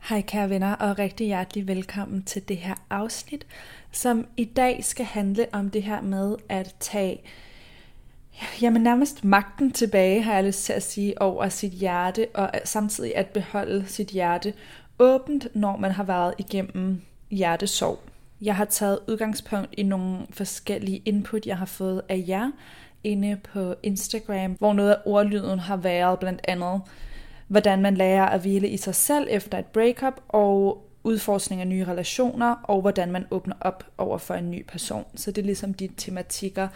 Hej kære venner, og rigtig hjertelig velkommen til det her afsnit, som i dag skal handle om det her med at tage jamen nærmest magten tilbage, har jeg lyst til at sige, over sit hjerte, og samtidig at beholde sit hjerte åbent, når man har været igennem hjertesorg. Jeg har taget udgangspunkt i nogle forskellige input, jeg har fået af jer inde på Instagram, hvor noget af ordlyden har været blandt andet, hvordan man lærer at hvile i sig selv efter et breakup, og udforskning af nye relationer, og hvordan man åbner op over for en ny person. Så det er ligesom de tematikker,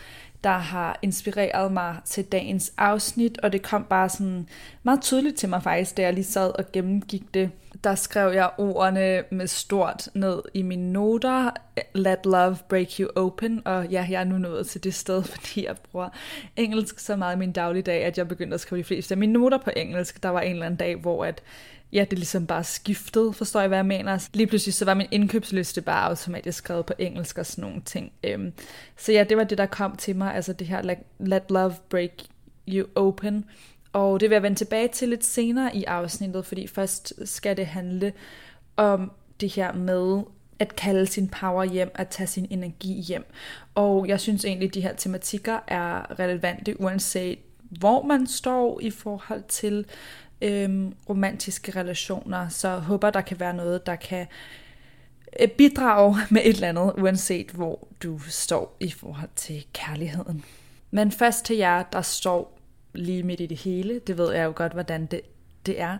der har inspireret mig til dagens afsnit, og det kom bare sådan meget tydeligt til mig faktisk, da jeg lige sad og gennemgik det. Der skrev jeg ordene med stort ned i mine noter, let love break you open, og ja, jeg er nu nået til det sted, fordi jeg bruger engelsk så meget i min dagligdag, at jeg begyndte at skrive de fleste af mine noter på engelsk. Der var en eller anden dag, hvor at ja, det ligesom bare skiftede, forstår jeg, hvad jeg mener. Lige pludselig så var min indkøbsliste bare automatisk skrevet på engelsk og sådan nogle ting. Øhm, så ja, det var det, der kom til mig, altså det her let, let love break you open. Og det vil jeg vende tilbage til lidt senere i afsnittet, fordi først skal det handle om det her med at kalde sin power hjem, at tage sin energi hjem. Og jeg synes egentlig, at de her tematikker er relevante, uanset hvor man står i forhold til øhm, romantiske relationer, så håber der kan være noget, der kan øh, bidrage med et eller andet, uanset hvor du står i forhold til kærligheden. Men først til jer, der står lige midt i det hele, det ved jeg jo godt, hvordan det, det er.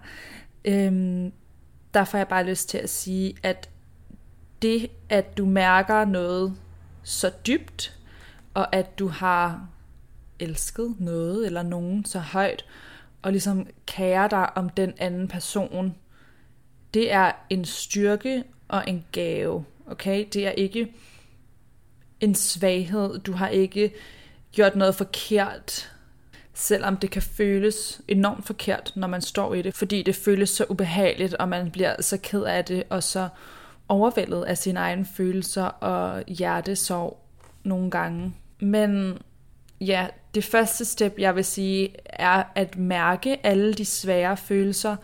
Øhm, der får jeg bare lyst til at sige, at det, at du mærker noget så dybt, og at du har elsket noget eller nogen så højt, og ligesom kære dig om den anden person, det er en styrke og en gave. Okay? Det er ikke en svaghed. Du har ikke gjort noget forkert, selvom det kan føles enormt forkert, når man står i det, fordi det føles så ubehageligt, og man bliver så ked af det, og så overvældet af sine egne følelser og hjertesorg nogle gange. Men ja, det første step, jeg vil sige, er at mærke alle de svære følelser,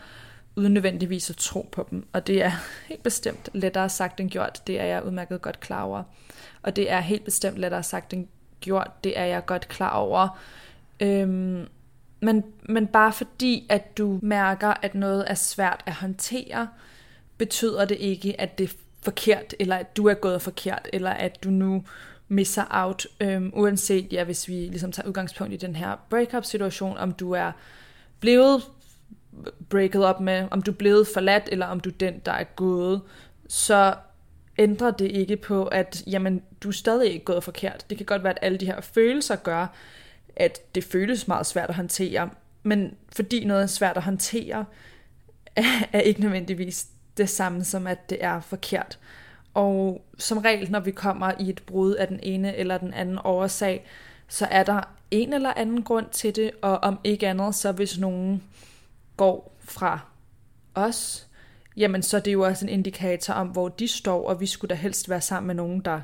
uden nødvendigvis at tro på dem. Og det er helt bestemt lettere sagt end gjort. Det er jeg udmærket godt klar over. Og det er helt bestemt lettere sagt end gjort. Det er jeg godt klar over. Øhm, men, men bare fordi, at du mærker, at noget er svært at håndtere, betyder det ikke, at det er forkert, eller at du er gået forkert, eller at du nu misser out, øhm, uanset, ja, hvis vi ligesom tager udgangspunkt i den her breakup-situation, om du er blevet breaket op med, om du er blevet forladt, eller om du er den, der er gået, så ændrer det ikke på, at jamen, du er stadig ikke gået forkert. Det kan godt være, at alle de her følelser gør, at det føles meget svært at håndtere, men fordi noget er svært at håndtere, er ikke nødvendigvis det samme som, at det er forkert. Og som regel, når vi kommer i et brud af den ene eller den anden årsag, så er der en eller anden grund til det, og om ikke andet, så hvis nogen går fra os, jamen så er det jo også en indikator om, hvor de står, og vi skulle da helst være sammen med nogen, der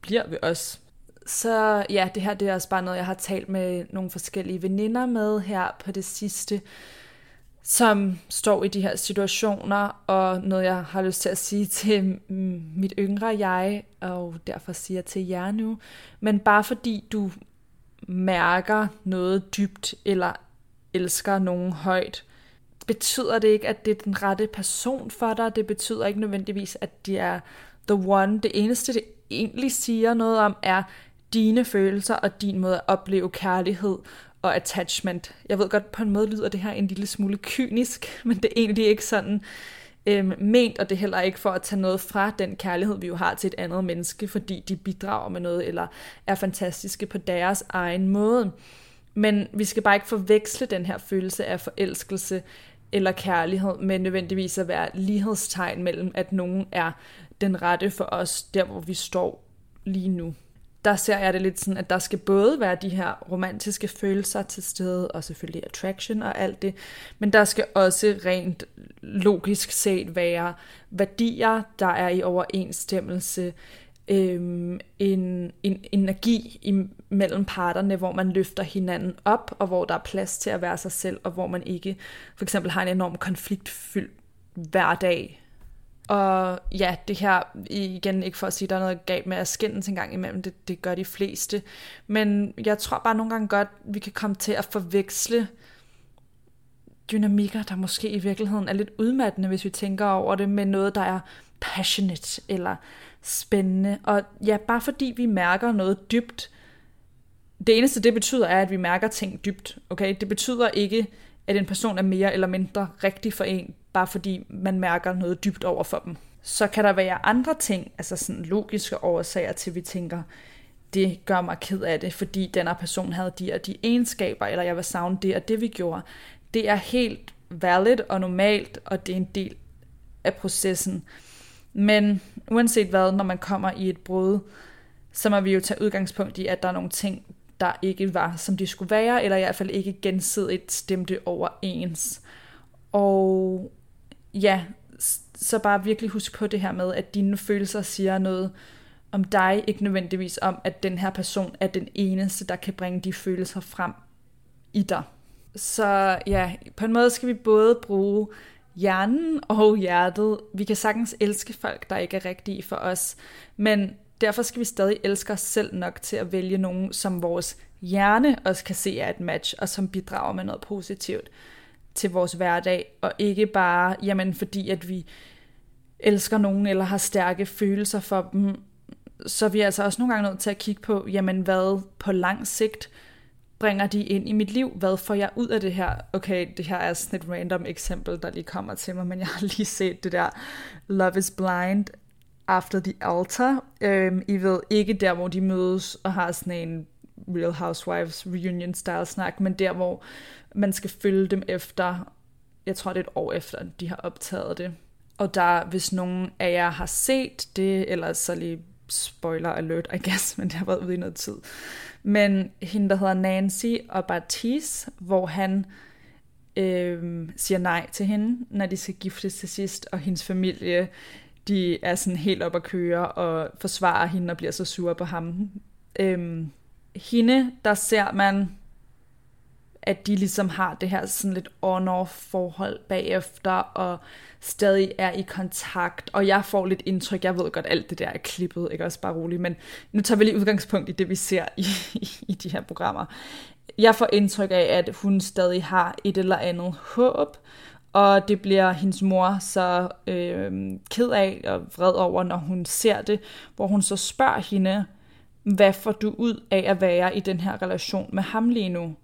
bliver ved os. Så ja, det her det er også bare noget, jeg har talt med nogle forskellige veninder med her på det sidste, som står i de her situationer, og noget jeg har lyst til at sige til mit yngre jeg, og derfor siger til jer nu. Men bare fordi du mærker noget dybt, eller elsker nogen højt, betyder det ikke, at det er den rette person for dig. Det betyder ikke nødvendigvis, at de er the one. Det eneste, det egentlig siger noget om, er dine følelser og din måde at opleve kærlighed og attachment. Jeg ved godt, på en måde lyder det her en lille smule kynisk, men det er egentlig ikke sådan øhm, ment, og det er heller ikke for at tage noget fra den kærlighed, vi jo har til et andet menneske, fordi de bidrager med noget, eller er fantastiske på deres egen måde. Men vi skal bare ikke forveksle den her følelse af forelskelse eller kærlighed med nødvendigvis at være lighedstegn mellem, at nogen er den rette for os, der hvor vi står lige nu. Der ser jeg det lidt sådan, at der skal både være de her romantiske følelser til stede, og selvfølgelig attraction og alt det, men der skal også rent logisk set være værdier, der er i overensstemmelse, øhm, en, en energi imellem parterne, hvor man løfter hinanden op, og hvor der er plads til at være sig selv, og hvor man ikke for eksempel har en enorm konfliktfyldt hverdag. Og ja, det her, igen ikke for at sige, at der er noget galt med at skændes en gang imellem, det, det gør de fleste. Men jeg tror bare nogle gange godt, vi kan komme til at forveksle dynamikker, der måske i virkeligheden er lidt udmattende, hvis vi tænker over det, med noget, der er passionate, eller spændende. Og ja, bare fordi vi mærker noget dybt, det eneste det betyder er, at vi mærker ting dybt. Okay? Det betyder ikke, at en person er mere eller mindre rigtig for en, bare fordi man mærker noget dybt over for dem. Så kan der være andre ting, altså sådan logiske årsager til, at vi tænker, det gør mig ked af det, fordi den her person havde de og de egenskaber, eller jeg vil savne det og det, vi gjorde. Det er helt valid og normalt, og det er en del af processen. Men uanset hvad, når man kommer i et brud, så må vi jo tage udgangspunkt i, at der er nogle ting, der ikke var, som de skulle være, eller i hvert fald ikke gensidigt stemte overens. Og ja, så bare virkelig husk på det her med, at dine følelser siger noget om dig, ikke nødvendigvis om, at den her person er den eneste, der kan bringe de følelser frem i dig. Så ja, på en måde skal vi både bruge hjernen og hjertet. Vi kan sagtens elske folk, der ikke er rigtige for os, men derfor skal vi stadig elske os selv nok til at vælge nogen, som vores hjerne også kan se er et match, og som bidrager med noget positivt til vores hverdag, og ikke bare, jamen fordi at vi elsker nogen, eller har stærke følelser for dem, så er vi altså også nogle gange nødt til at kigge på, jamen hvad på lang sigt bringer de ind i mit liv? Hvad får jeg ud af det her? Okay, det her er sådan et random eksempel, der lige kommer til mig, men jeg har lige set det der Love is Blind After the Altar. Øhm, I ved ikke der, hvor de mødes og har sådan en Real Housewives reunion style snak, men der, hvor man skal følge dem efter, jeg tror det er et år efter, de har optaget det. Og der, hvis nogen af jer har set det, eller så lige spoiler alert, I guess, men det har været ude i noget tid. Men hende, der hedder Nancy og Bartis, hvor han øh, siger nej til hende, når de skal giftes til sidst, og hendes familie, de er sådan helt op at køre og forsvarer hende og bliver så sure på ham. Øhm, hende, der ser man at de ligesom har det her sådan lidt on-off forhold bagefter, og stadig er i kontakt, og jeg får lidt indtryk, jeg ved godt, alt det der er klippet, ikke også bare roligt, men nu tager vi lige udgangspunkt i det, vi ser i, i, i de her programmer. Jeg får indtryk af, at hun stadig har et eller andet håb, og det bliver hendes mor så øh, ked af og vred over, når hun ser det, hvor hun så spørger hende, hvad får du ud af at være i den her relation med ham lige nu?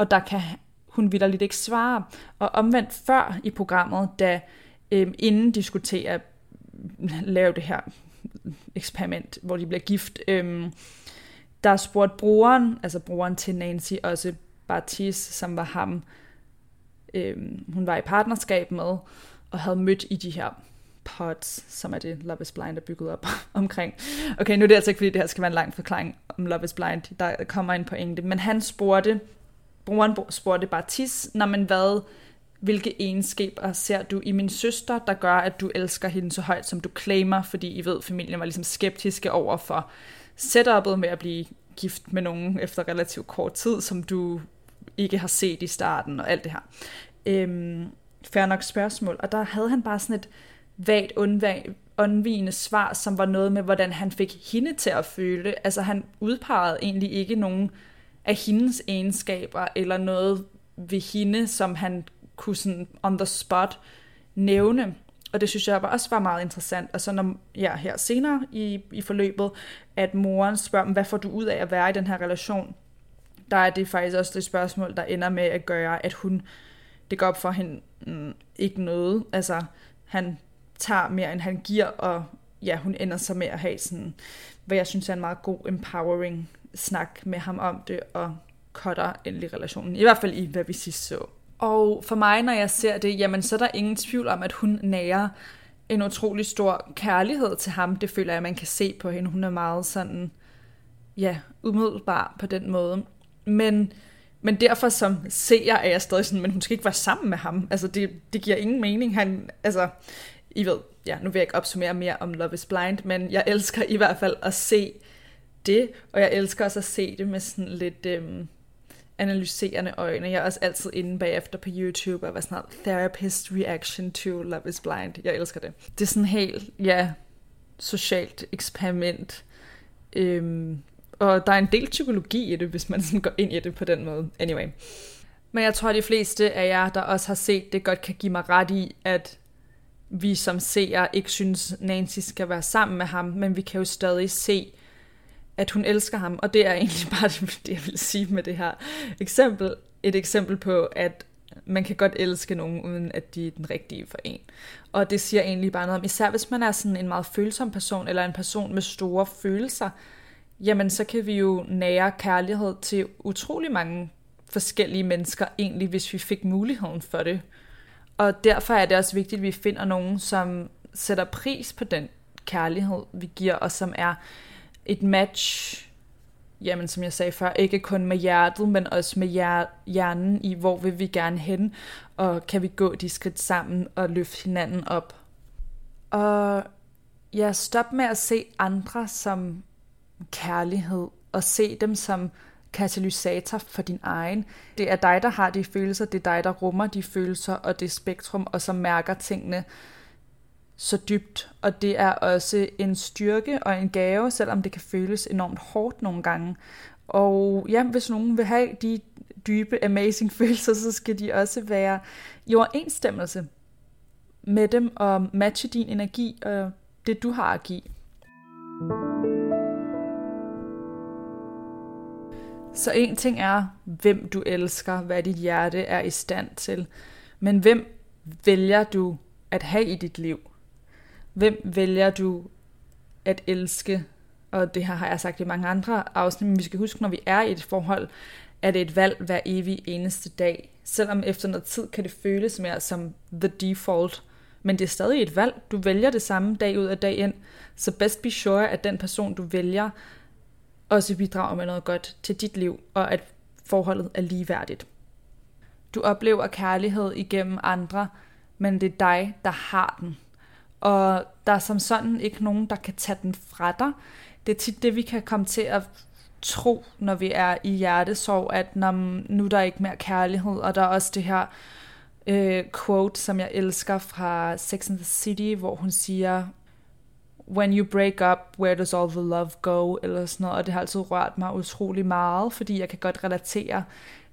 og der kan hun lidt ikke svare. Og omvendt før i programmet, da øh, inden de skulle til at lave det her eksperiment, hvor de bliver gift, øh, der spurgte broren, altså broren til Nancy, også Bartis, som var ham, øh, hun var i partnerskab med, og havde mødt i de her pods, som er det Love is Blind er bygget op omkring. Okay, nu er det altså ikke, fordi det her skal være en lang forklaring om Love is Blind. Der kommer en pointe. Men han spurgte brugeren spurgte bare tis, når man hvad, hvilke egenskaber ser du i min søster, der gør, at du elsker hende så højt, som du claimer, fordi I ved, familien var ligesom skeptiske over for setupet med at blive gift med nogen efter relativt kort tid, som du ikke har set i starten og alt det her. Øhm, færre nok spørgsmål. Og der havde han bare sådan et vagt undvigende svar, som var noget med, hvordan han fik hende til at føle. Altså han udpegede egentlig ikke nogen af hendes egenskaber, eller noget ved hende, som han kunne sådan on the spot nævne. Og det synes jeg også var meget interessant. Og så når, ja, her senere i, i forløbet, at moren spørger hvad får du ud af at være i den her relation? Der er det faktisk også det spørgsmål, der ender med at gøre, at hun, det går op for hende mm, ikke noget. Altså, han tager mere, end han giver, og ja, hun ender så med at have sådan, hvad jeg synes er en meget god empowering snak med ham om det, og cutter endelig relationen. I hvert fald i, hvad vi sidst så. Og for mig, når jeg ser det, jamen så er der ingen tvivl om, at hun nærer en utrolig stor kærlighed til ham. Det føler jeg, man kan se på hende. Hun er meget sådan, ja, umiddelbar på den måde. Men, men derfor som seer er jeg stadig sådan, men hun skal ikke være sammen med ham. Altså det, det giver ingen mening. Han, altså, I ved, ja, nu vil jeg ikke opsummere mere om Love is Blind, men jeg elsker i hvert fald at se det, og jeg elsker også at se det med sådan lidt øhm, analyserende øjne. Jeg er også altid inde bagefter på YouTube og var sådan noget therapist reaction to Love is Blind. Jeg elsker det. Det er sådan helt, ja, socialt eksperiment. Øhm, og der er en del psykologi i det, hvis man sådan går ind i det på den måde. Anyway. Men jeg tror, at de fleste af jer, der også har set det, godt kan give mig ret i, at vi som seere ikke synes, Nancy skal være sammen med ham, men vi kan jo stadig se, at hun elsker ham, og det er egentlig bare det, jeg vil sige med det her eksempel. Et eksempel på, at man kan godt elske nogen, uden at de er den rigtige for en. Og det siger egentlig bare noget om, især hvis man er sådan en meget følsom person, eller en person med store følelser, jamen så kan vi jo nære kærlighed til utrolig mange forskellige mennesker, egentlig hvis vi fik muligheden for det. Og derfor er det også vigtigt, at vi finder nogen, som sætter pris på den kærlighed, vi giver, og som er et match, jamen som jeg sagde før, ikke kun med hjertet, men også med hjernen i, hvor vil vi gerne hen, og kan vi gå de skridt sammen og løfte hinanden op. Og ja, stop med at se andre som kærlighed, og se dem som katalysator for din egen. Det er dig, der har de følelser, det er dig, der rummer de følelser og det spektrum, og som mærker tingene så dybt. Og det er også en styrke og en gave, selvom det kan føles enormt hårdt nogle gange. Og ja, hvis nogen vil have de dybe, amazing følelser, så skal de også være i overensstemmelse med dem og matche din energi og det, du har at give. Så en ting er, hvem du elsker, hvad dit hjerte er i stand til. Men hvem vælger du at have i dit liv? Hvem vælger du at elske? Og det her har jeg sagt i mange andre afsnit, men vi skal huske, når vi er i et forhold, er det et valg hver evig eneste dag. Selvom efter noget tid kan det føles mere som the default, men det er stadig et valg. Du vælger det samme dag ud af dag ind, så best be sure, at den person, du vælger, også bidrager med noget godt til dit liv, og at forholdet er ligeværdigt. Du oplever kærlighed igennem andre, men det er dig, der har den. Og der er som sådan ikke nogen, der kan tage den fra dig. Det er tit det, vi kan komme til at tro, når vi er i hjertesorg, at når, nu er der ikke mere kærlighed, og der er også det her øh, quote, som jeg elsker fra Sex and the City, hvor hun siger, when you break up, where does all the love go, eller sådan noget, og det har altid rørt mig utrolig meget, fordi jeg kan godt relatere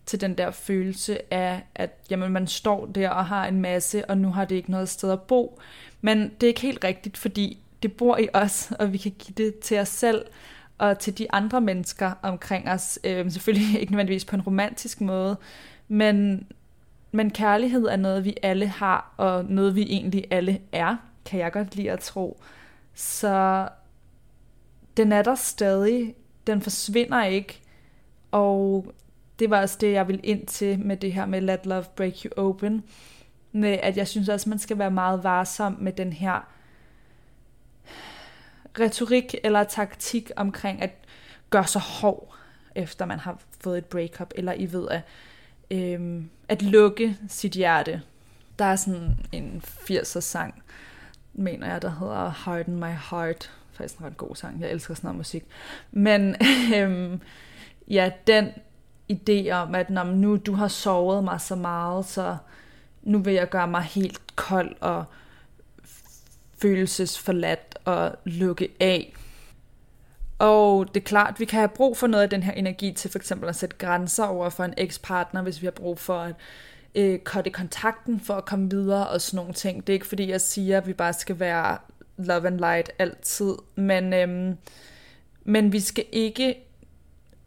til den der følelse af, at jamen, man står der og har en masse, og nu har det ikke noget sted at bo. Men det er ikke helt rigtigt, fordi det bor i os, og vi kan give det til os selv og til de andre mennesker omkring os. Øh, selvfølgelig ikke nødvendigvis på en romantisk måde, men, men kærlighed er noget, vi alle har, og noget, vi egentlig alle er, kan jeg godt lide at tro. Så den er der stadig. Den forsvinder ikke. Og det var også det, jeg ville ind til med det her med Let Love Break You Open. Med at jeg synes også, man skal være meget varsom med den her retorik eller taktik omkring at gøre sig hård, efter man har fået et breakup, eller I ved at, øhm, at lukke sit hjerte. Der er sådan en 80'er sang, mener jeg, der hedder Harden My Heart. Faktisk en ret god sang. Jeg elsker sådan noget musik. Men øhm, ja, den idé om, at når nu du har sovet mig så meget, så nu vil jeg gøre mig helt kold og følelsesforladt og lukke af. Og det er klart, vi kan have brug for noget af den her energi til for eksempel at sætte grænser over for en ekspartner, hvis vi har brug for at øh, cutte kontakten for at komme videre og sådan nogle ting. Det er ikke fordi, jeg siger, at vi bare skal være love and light altid, men, øhm, men vi skal ikke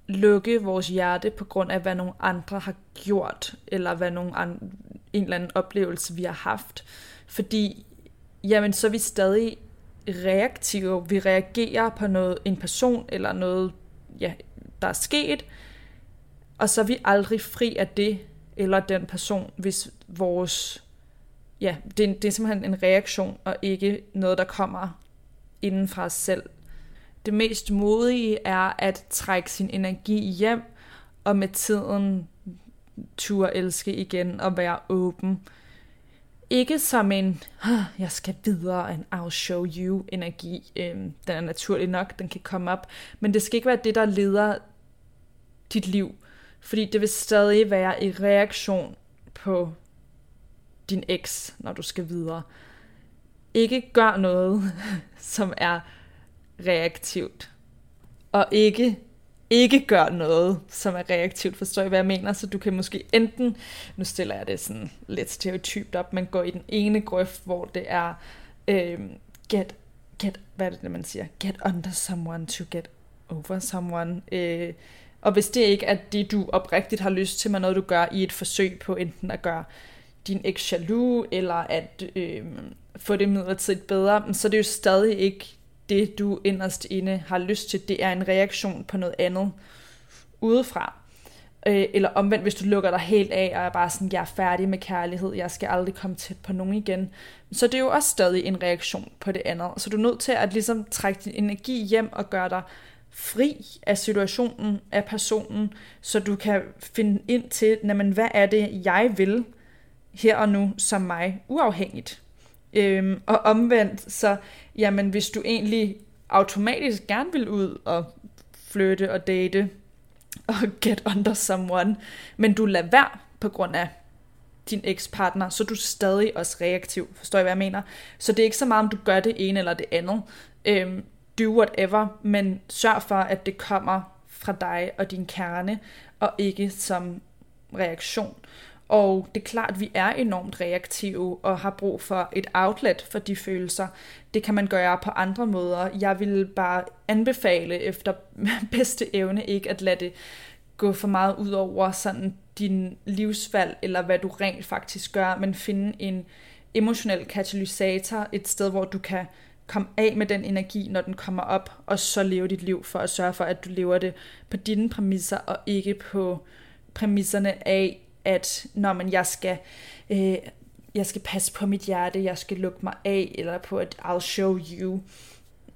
lukke vores hjerte på grund af, hvad nogle andre har gjort, eller hvad nogle andre, en eller anden oplevelse, vi har haft. Fordi, jamen, så er vi stadig reaktive. Vi reagerer på noget, en person eller noget, ja, der er sket, Og så er vi aldrig fri af det, eller den person, hvis vores... Ja, det, det er simpelthen en reaktion, og ikke noget, der kommer inden fra os selv. Det mest modige er at trække sin energi hjem, og med tiden turde elske igen og være åben. Ikke som en, jeg skal videre, en I'll show you energi. Øhm, den er naturlig nok, den kan komme op. Men det skal ikke være det, der leder dit liv. Fordi det vil stadig være i reaktion på din eks, når du skal videre. Ikke gør noget, som er reaktivt. Og ikke ikke gør noget, som er reaktivt, forstår I, hvad jeg mener? Så du kan måske enten, nu stiller jeg det sådan lidt stereotypt op, man går i den ene grøft, hvor det er øh, get, get, hvad er det, man siger? Get under someone to get over someone. Øh, og hvis det ikke er det, du oprigtigt har lyst til, men noget du gør i et forsøg på enten at gøre din eks jaloux, eller at øh, få det midlertidigt bedre, så det er jo stadig ikke det, du inderst inde har lyst til, det er en reaktion på noget andet udefra. Øh, eller omvendt, hvis du lukker dig helt af og er bare sådan, jeg er færdig med kærlighed, jeg skal aldrig komme tæt på nogen igen. Så det er jo også stadig en reaktion på det andet. Så du er nødt til at ligesom trække din energi hjem og gøre dig fri af situationen, af personen, så du kan finde ind til, jamen, hvad er det, jeg vil her og nu som mig, uafhængigt. Øhm, og omvendt, så jamen hvis du egentlig automatisk gerne vil ud og flytte og date og get under someone, men du lader være på grund af din ekspartner, så er du stadig også reaktiv. Forstår I, hvad jeg mener? Så det er ikke så meget, om du gør det ene eller det andet. Øhm, do whatever, men sørg for, at det kommer fra dig og din kerne, og ikke som reaktion. Og det er klart, at vi er enormt reaktive og har brug for et outlet for de følelser. Det kan man gøre på andre måder. Jeg vil bare anbefale efter bedste evne ikke at lade det gå for meget ud over sådan din livsvalg, eller hvad du rent faktisk gør, men finde en emotionel katalysator, et sted, hvor du kan kom af med den energi, når den kommer op, og så leve dit liv for at sørge for, at du lever det på dine præmisser, og ikke på præmisserne af, at når man jeg skal øh, jeg skal passe på mit hjerte, jeg skal lukke mig af, eller på at I'll show you.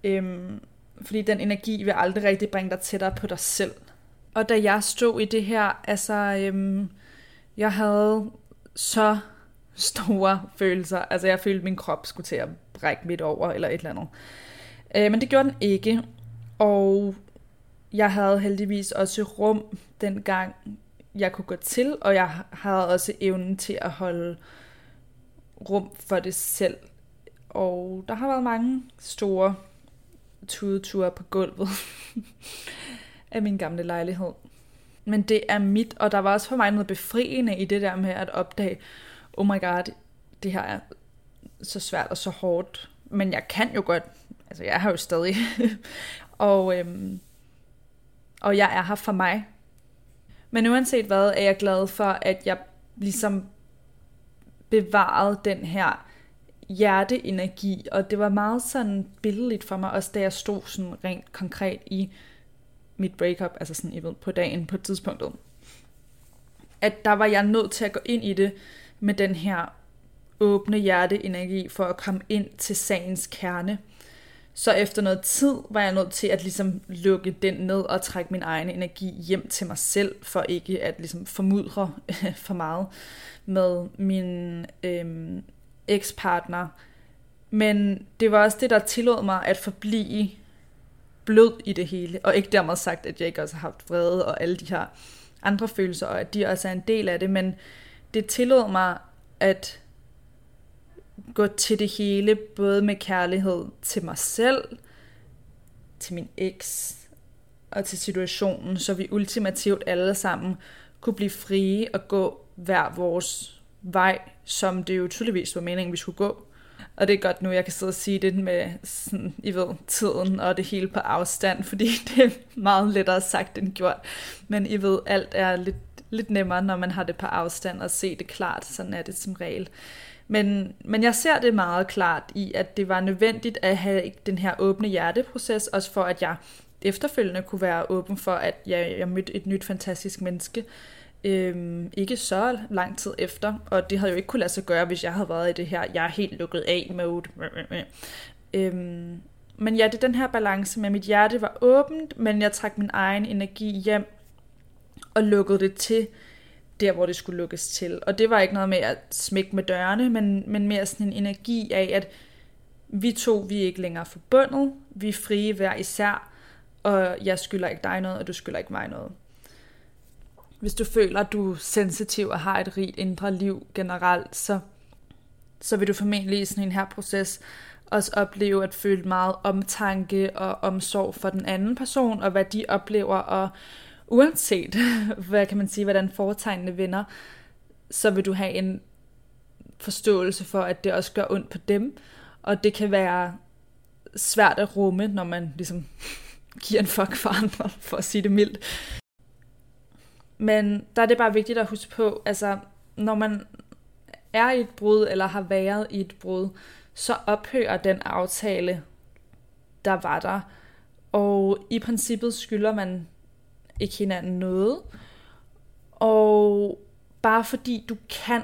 Øhm, fordi den energi vil aldrig rigtig bringe dig tættere på dig selv. Og da jeg stod i det her, altså, øhm, jeg havde så store følelser. Altså, jeg følte, at min krop skulle til at brække midt over, eller et eller andet. Øh, men det gjorde den ikke. Og jeg havde heldigvis også rum dengang jeg kunne gå til, og jeg havde også evnen til at holde rum for det selv. Og der har været mange store tudeture på gulvet af min gamle lejlighed. Men det er mit, og der var også for mig noget befriende i det der med at opdage, oh my god, det her er så svært og så hårdt, men jeg kan jo godt, altså jeg har jo stadig, og, øhm, og jeg er her for mig, men uanset hvad, er jeg glad for, at jeg ligesom bevarede den her hjerteenergi, og det var meget sådan billedligt for mig, også da jeg stod sådan rent konkret i mit breakup, altså sådan, I ved, på dagen, på tidspunktet. At der var jeg nødt til at gå ind i det med den her åbne hjerteenergi for at komme ind til sagens kerne. Så efter noget tid var jeg nødt til at ligesom lukke den ned og trække min egen energi hjem til mig selv, for ikke at ligesom formudre for meget med min øhm, ekspartner. Men det var også det, der tillod mig at forblive blød i det hele, og ikke dermed sagt, at jeg ikke også har haft vrede og alle de her andre følelser, og at de også er en del af det, men det tillod mig at gå til det hele, både med kærlighed til mig selv, til min eks og til situationen, så vi ultimativt alle sammen kunne blive frie og gå hver vores vej, som det jo tydeligvis var meningen, vi skulle gå. Og det er godt nu, jeg kan sidde og sige det med sådan, I ved, tiden og det hele på afstand, fordi det er meget lettere sagt end gjort. Men I ved, alt er lidt, lidt nemmere, når man har det på afstand og se det klart. Sådan er det som regel. Men, men jeg ser det meget klart i, at det var nødvendigt at have den her åbne hjerteproces, også for at jeg efterfølgende kunne være åben for, at jeg, jeg mødte et nyt fantastisk menneske, øhm, ikke så lang tid efter, og det havde jo ikke kunne lade sig gøre, hvis jeg havde været i det her, jeg er helt lukket af mode. Øhm, men ja, det er den her balance med, at mit hjerte var åbent, men jeg trak min egen energi hjem og lukkede det til der, hvor det skulle lukkes til. Og det var ikke noget med at smække med dørene, men, men mere sådan en energi af, at vi to, vi er ikke længere forbundet, vi er frie hver især, og jeg skylder ikke dig noget, og du skylder ikke mig noget. Hvis du føler, at du er sensitiv og har et rigt indre liv generelt, så, så vil du formentlig i sådan en her proces også opleve at føle meget omtanke og omsorg for den anden person, og hvad de oplever, og uanset, hvad kan man sige, hvordan foretegnene vinder, så vil du have en forståelse for, at det også gør ondt på dem, og det kan være svært at rumme, når man ligesom giver en fuck for andre, for at sige det mildt. Men der er det bare vigtigt at huske på, altså når man er i et brud, eller har været i et brud, så ophører den aftale, der var der. Og i princippet skylder man ikke hinanden noget. Og bare fordi du kan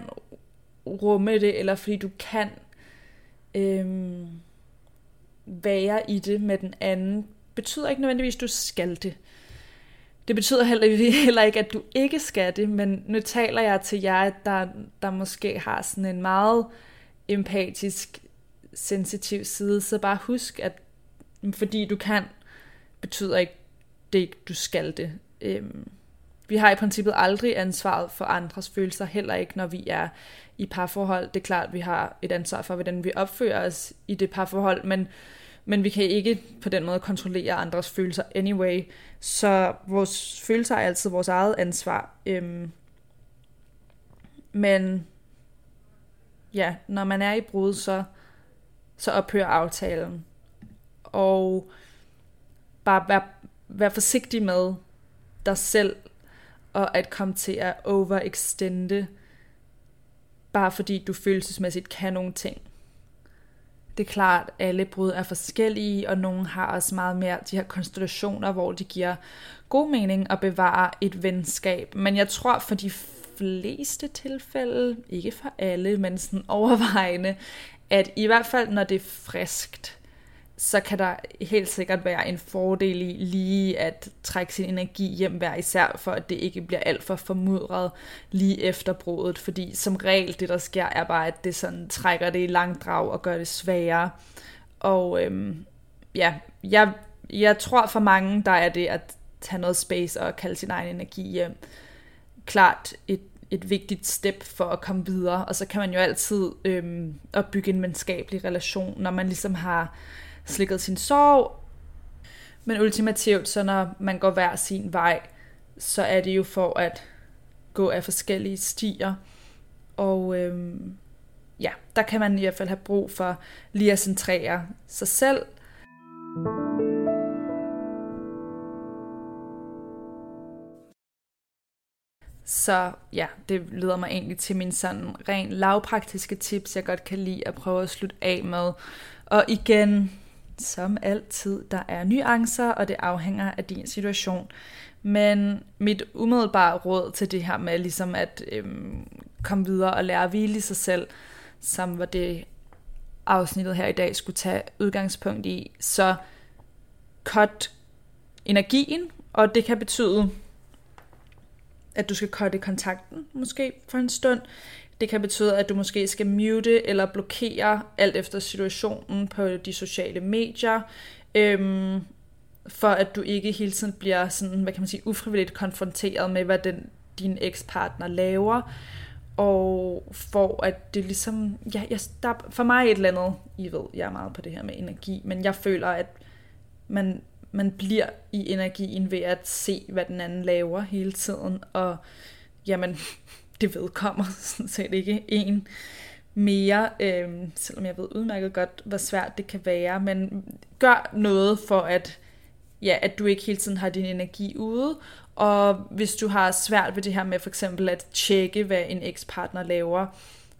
rumme det, eller fordi du kan øhm, være i det med den anden, betyder ikke nødvendigvis, at du skal det. Det betyder heller, heller ikke, at du ikke skal det, men nu taler jeg til jer, der, der måske har sådan en meget empatisk, sensitiv side, så bare husk, at fordi du kan, betyder ikke, det ikke, du skal det. Øhm, vi har i princippet aldrig ansvaret for andres følelser, heller ikke når vi er i parforhold. Det er klart, at vi har et ansvar for, hvordan vi opfører os i det parforhold, men, men vi kan ikke på den måde kontrollere andres følelser anyway. Så vores følelser er altid vores eget ansvar. Øhm, men ja, når man er i brud, så, så ophører aftalen. Og bare vær, vær forsigtig med dig selv, og at komme til at overextende, bare fordi du følelsesmæssigt kan nogle ting. Det er klart, at alle brud er forskellige, og nogle har også meget mere de her konstellationer, hvor det giver god mening at bevare et venskab. Men jeg tror for de fleste tilfælde, ikke for alle, men sådan overvejende, at i hvert fald når det er friskt, så kan der helt sikkert være en fordel i lige at trække sin energi hjem hver især, for at det ikke bliver alt for formudret lige efter brudet, fordi som regel det der sker er bare, at det sådan trækker det i langdrag og gør det sværere. Og øhm, ja, jeg, jeg tror for mange, der er det at tage noget space og kalde sin egen energi hjem. Klart et et vigtigt step for at komme videre, og så kan man jo altid øhm, opbygge en venskabelig relation, når man ligesom har slikket sin sorg. Men ultimativt, så når man går hver sin vej, så er det jo for at gå af forskellige stier. Og øhm, ja, der kan man i hvert fald have brug for lige at centrere sig selv. Så ja, det leder mig egentlig til min sådan ren lavpraktiske tips, jeg godt kan lide at prøve at slutte af med. Og igen, som altid, der er nuancer, og det afhænger af din situation. Men mit umiddelbare råd til det her med ligesom at øhm, komme videre og lære at hvile i sig selv, som var det afsnittet her i dag skulle tage udgangspunkt i, så cut energien, og det kan betyde, at du skal cutte kontakten måske for en stund. Det kan betyde, at du måske skal mute eller blokere alt efter situationen på de sociale medier, øhm, for at du ikke hele tiden bliver sådan, hvad kan man sige, ufrivilligt konfronteret med, hvad den, din ekspartner laver, og for at det ligesom, ja, jeg, der, for mig et eller andet, I ved, jeg er meget på det her med energi, men jeg føler, at man, man bliver i energien ved at se, hvad den anden laver hele tiden, og jamen, det vedkommer sådan set ikke en mere, øh, selvom jeg ved udmærket godt, hvor svært det kan være, men gør noget for at, ja, at du ikke hele tiden har din energi ude, og hvis du har svært ved det her med for eksempel at tjekke, hvad en ekspartner laver,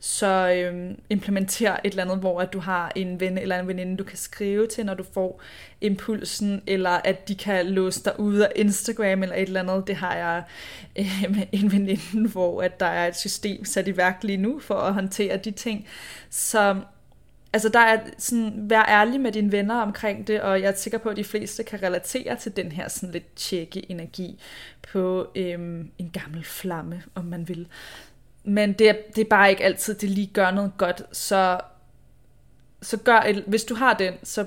så øhm, implementer et eller andet, hvor at du har en ven eller en veninde, du kan skrive til, når du får impulsen, eller at de kan låse dig ud af Instagram eller et eller andet. Det har jeg øhm, en veninde, hvor at der er et system sat i værk lige nu for at håndtere de ting. Så altså der er sådan, vær ærlig med dine venner omkring det, og jeg er sikker på, at de fleste kan relatere til den her sådan lidt tjekke energi på øhm, en gammel flamme, om man vil. Men det er, det er bare ikke altid, det lige gør noget godt, så, så gør et, hvis du har den, så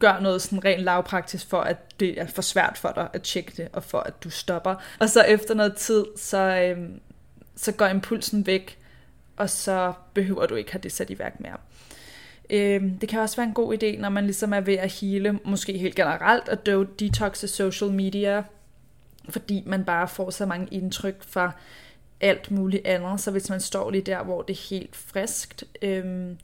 gør noget sådan rent lavpraktisk for, at det er for svært for dig at tjekke det, og for at du stopper. Og så efter noget tid, så, øhm, så går impulsen væk, og så behøver du ikke have det sat i værk mere. Øhm, det kan også være en god idé, når man ligesom er ved at hele, måske helt generelt, at detoxe social media, fordi man bare får så mange indtryk fra alt muligt andet. Så hvis man står lige der, hvor det er helt friskt, øhm,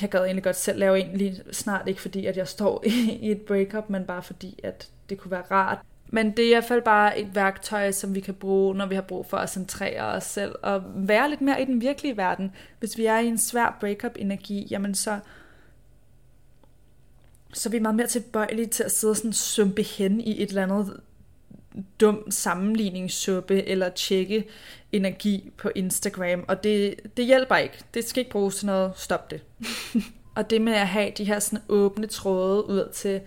jeg gad egentlig godt selv lave en lige snart, ikke fordi at jeg står i et breakup, men bare fordi at det kunne være rart men det er i hvert fald bare et værktøj, som vi kan bruge, når vi har brug for at centrere os selv og være lidt mere i den virkelige verden. Hvis vi er i en svær breakup-energi, jamen så, så er vi meget mere tilbøjelige til at sidde og sådan sumpe hen i et eller andet dum sammenligningssuppe eller tjekke energi på Instagram, og det, det hjælper ikke. Det skal ikke bruges til noget. Stop det. og det med at have de her sådan åbne tråde ud til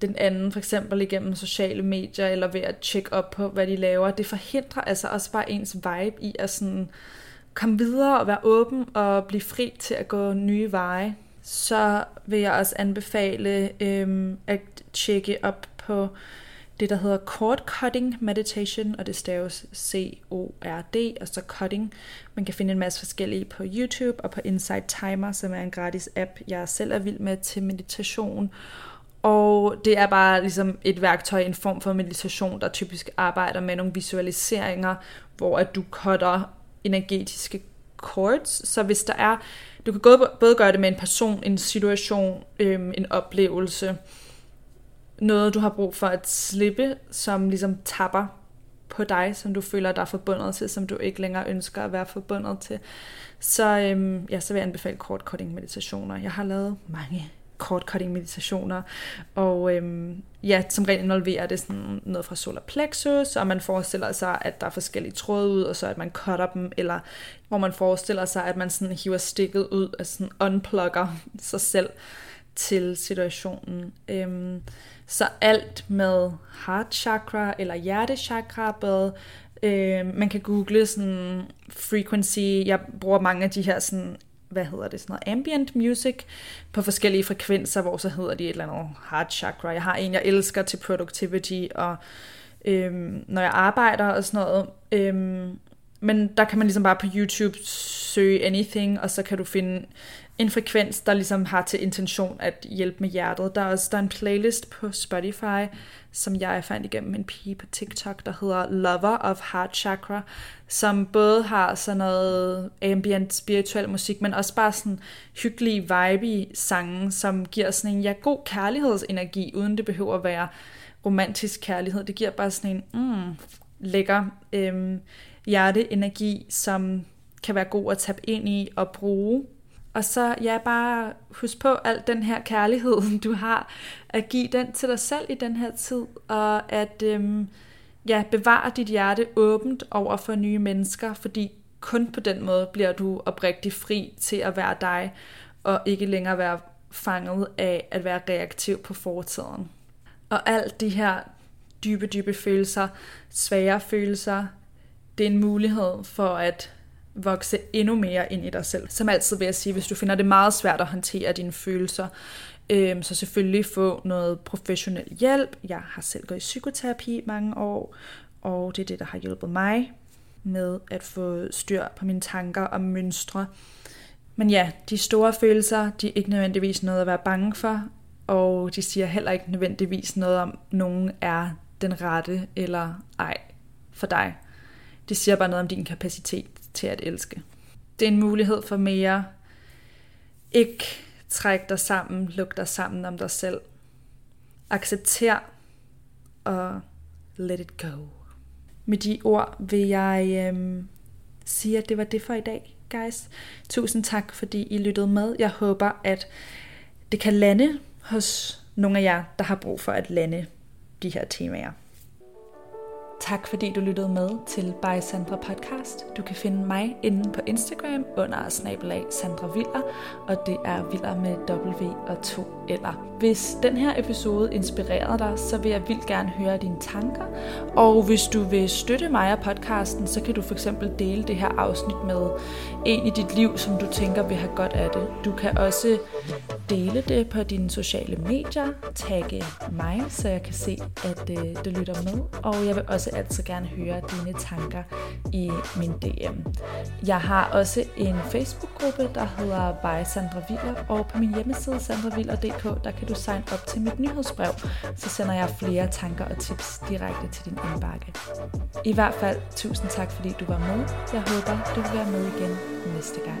den anden, for eksempel igennem sociale medier, eller ved at tjekke op på, hvad de laver. Det forhindrer altså også bare ens vibe i at sådan komme videre og være åben og blive fri til at gå nye veje. Så vil jeg også anbefale øhm, at tjekke op på det, der hedder Cord Cutting Meditation, og det staves C-O-R-D, og så Cutting. Man kan finde en masse forskellige på YouTube og på Insight Timer, som er en gratis app, jeg selv er vild med til meditation. Og det er bare ligesom et værktøj, en form for meditation, der typisk arbejder med nogle visualiseringer, hvor at du cutter energetiske cords. Så hvis der er, du kan både gøre det med en person, en situation, øhm, en oplevelse, noget du har brug for at slippe, som ligesom tapper på dig, som du føler dig forbundet til, som du ikke længere ønsker at være forbundet til. Så, øhm, ja, så vil jeg anbefale kort cutting meditationer. Jeg har lavet mange cutting meditationer, og øhm, ja, som regel involverer det sådan noget fra solar plexus, og man forestiller sig, at der er forskellige tråde ud, og så at man cutter dem, eller hvor man forestiller sig, at man sådan hiver stikket ud, og sådan unplugger sig selv til situationen. Øhm, så alt med heart chakra eller hjertechakra, både øh, man kan google sådan frequency, jeg bruger mange af de her sådan hvad hedder det, sådan noget ambient music på forskellige frekvenser, hvor så hedder de et eller andet heart chakra. Jeg har en, jeg elsker til productivity, og øhm, når jeg arbejder og sådan noget. Øhm, men der kan man ligesom bare på YouTube søge anything, og så kan du finde en frekvens, der ligesom har til intention at hjælpe med hjertet. Der er også der er en playlist på Spotify, som jeg fandt igennem en pige på TikTok, der hedder Lover of Heart Chakra, som både har sådan noget ambient spirituel musik, men også bare sådan hyggelige vibe sange, som giver sådan en ja, god kærlighedsenergi, uden det behøver at være romantisk kærlighed. Det giver bare sådan en mm, lækker øhm, hjerteenergi, som kan være god at tabe ind i og bruge og så ja, bare husk på alt den her kærlighed, du har, at give den til dig selv i den her tid, og at øhm, ja, bevare dit hjerte åbent over for nye mennesker, fordi kun på den måde bliver du oprigtig fri til at være dig, og ikke længere være fanget af at være reaktiv på fortiden. Og alt de her dybe, dybe følelser, svære følelser, det er en mulighed for at vokse endnu mere ind i dig selv. Som altid vil jeg sige, hvis du finder det meget svært at håndtere dine følelser, øhm, så selvfølgelig få noget professionel hjælp. Jeg har selv gået i psykoterapi mange år, og det er det, der har hjulpet mig med at få styr på mine tanker og mønstre. Men ja, de store følelser, de er ikke nødvendigvis noget at være bange for, og de siger heller ikke nødvendigvis noget om, nogen er den rette eller ej for dig. Det siger bare noget om din kapacitet til at elske. Det er en mulighed for mere. Ikke træk dig sammen, luk dig sammen om dig selv. Accepter og let it go. Med de ord vil jeg øhm, sige, at det var det for i dag, guys. Tusind tak, fordi I lyttede med. Jeg håber, at det kan lande hos nogle af jer, der har brug for at lande de her temaer. Tak fordi du lyttede med til By Sandra Podcast. Du kan finde mig inde på Instagram under snabelag Sandra Viller, og det er Viller med W og 2 eller. Hvis den her episode inspirerede dig, så vil jeg vildt gerne høre dine tanker. Og hvis du vil støtte mig og podcasten, så kan du for eksempel dele det her afsnit med en i dit liv, som du tænker vil have godt af det. Du kan også dele det på dine sociale medier, tagge mig, så jeg kan se, at øh, du lytter med. Og jeg vil også altid gerne høre dine tanker i min DM. Jeg har også en Facebook-gruppe, der hedder By Sandra Viller, og på min hjemmeside sandraviller.dk, der kan du signe op til mit nyhedsbrev, så sender jeg flere tanker og tips direkte til din indbakke. I hvert fald, tusind tak fordi du var med. Jeg håber, du vil være med igen næste gang.